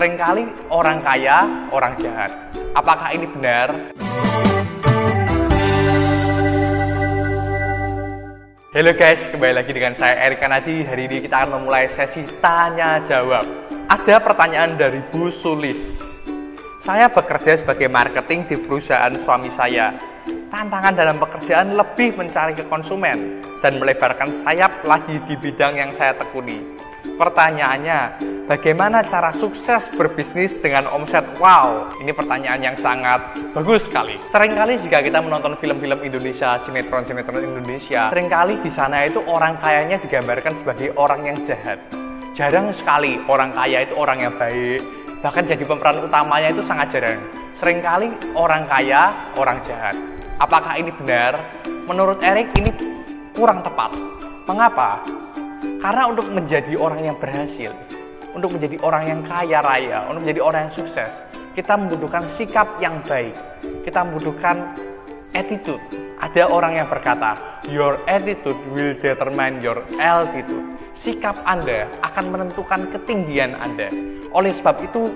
Seringkali orang kaya, orang jahat. Apakah ini benar? Halo guys, kembali lagi dengan saya Erik Kanadi. Hari ini kita akan memulai sesi tanya jawab. Ada pertanyaan dari Bu Sulis. Saya bekerja sebagai marketing di perusahaan suami saya. Tantangan dalam pekerjaan lebih mencari ke konsumen dan melebarkan sayap lagi di bidang yang saya tekuni. Pertanyaannya, bagaimana cara sukses berbisnis dengan omset wow? Ini pertanyaan yang sangat bagus sekali. Seringkali jika kita menonton film-film Indonesia, sinetron-sinetron Indonesia, sering kali di sana itu orang kayanya digambarkan sebagai orang yang jahat. Jarang sekali orang kaya itu orang yang baik, bahkan jadi pemeran utamanya itu sangat jarang. Seringkali orang kaya, orang jahat. Apakah ini benar? Menurut Erik ini kurang tepat. Mengapa? Karena untuk menjadi orang yang berhasil, untuk menjadi orang yang kaya raya, untuk menjadi orang yang sukses, kita membutuhkan sikap yang baik. Kita membutuhkan attitude. Ada orang yang berkata, your attitude will determine your altitude. Sikap Anda akan menentukan ketinggian Anda. Oleh sebab itu,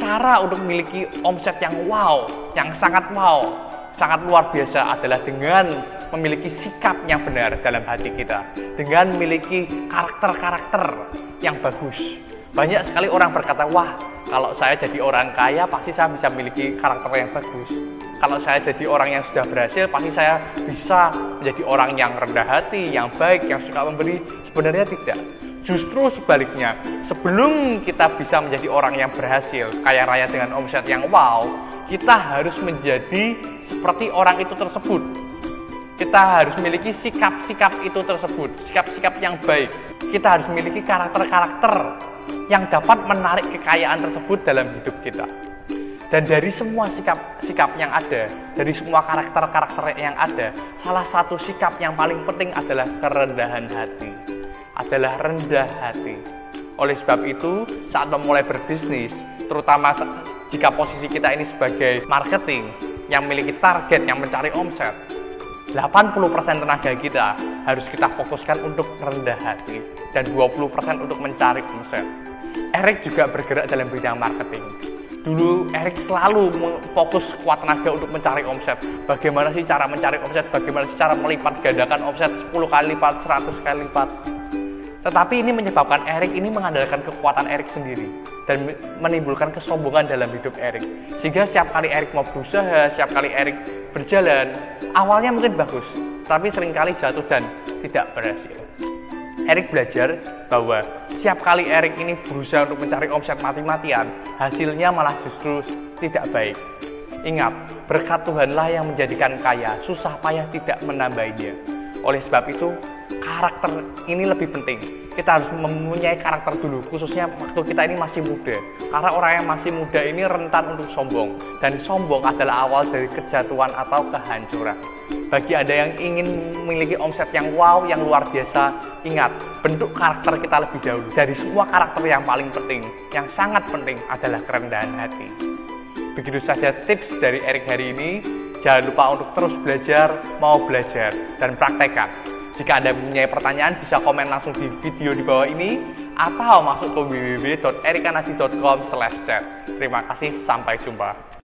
cara untuk memiliki omset yang wow, yang sangat wow, sangat luar biasa adalah dengan memiliki sikap yang benar dalam hati kita, dengan memiliki karakter-karakter yang bagus. Banyak sekali orang berkata, wah kalau saya jadi orang kaya pasti saya bisa memiliki karakter yang bagus. Kalau saya jadi orang yang sudah berhasil pasti saya bisa menjadi orang yang rendah hati, yang baik, yang suka memberi. Sebenarnya tidak. Justru sebaliknya, sebelum kita bisa menjadi orang yang berhasil, kaya raya dengan omset yang wow, kita harus menjadi seperti orang itu tersebut kita harus memiliki sikap-sikap itu tersebut, sikap-sikap yang baik. Kita harus memiliki karakter-karakter yang dapat menarik kekayaan tersebut dalam hidup kita. Dan dari semua sikap-sikap yang ada, dari semua karakter-karakter yang ada, salah satu sikap yang paling penting adalah kerendahan hati. Adalah rendah hati. Oleh sebab itu, saat memulai berbisnis, terutama jika posisi kita ini sebagai marketing yang memiliki target yang mencari omset, 80% tenaga kita harus kita fokuskan untuk rendah hati dan 20% untuk mencari omset. Erik juga bergerak dalam bidang marketing. Dulu Erik selalu fokus kuat tenaga untuk mencari omset. Bagaimana sih cara mencari omset? Bagaimana sih cara melipat gandakan omset 10 kali lipat, 100 kali lipat? Tetapi ini menyebabkan Erik ini mengandalkan kekuatan Erik sendiri dan menimbulkan kesombongan dalam hidup Erik. Sehingga setiap kali Erik mau berusaha, setiap kali Erik berjalan, awalnya mungkin bagus, tapi sering kali jatuh dan tidak berhasil. Erik belajar bahwa setiap kali Erik ini berusaha untuk mencari omset mati-matian, hasilnya malah justru tidak baik. Ingat, berkat Tuhanlah yang menjadikan kaya, susah payah tidak menambahnya. Oleh sebab itu, karakter ini lebih penting. Kita harus mempunyai karakter dulu, khususnya waktu kita ini masih muda. Karena orang yang masih muda ini rentan untuk sombong. Dan sombong adalah awal dari kejatuhan atau kehancuran. Bagi Anda yang ingin memiliki omset yang wow, yang luar biasa, ingat, bentuk karakter kita lebih dahulu. Dari semua karakter yang paling penting, yang sangat penting adalah kerendahan hati. Begitu saja tips dari Erik hari ini. Jangan lupa untuk terus belajar, mau belajar, dan praktekkan. Jika Anda mempunyai pertanyaan, bisa komen langsung di video di bawah ini atau masuk ke www.erikanasi.com/chat. Terima kasih, sampai jumpa.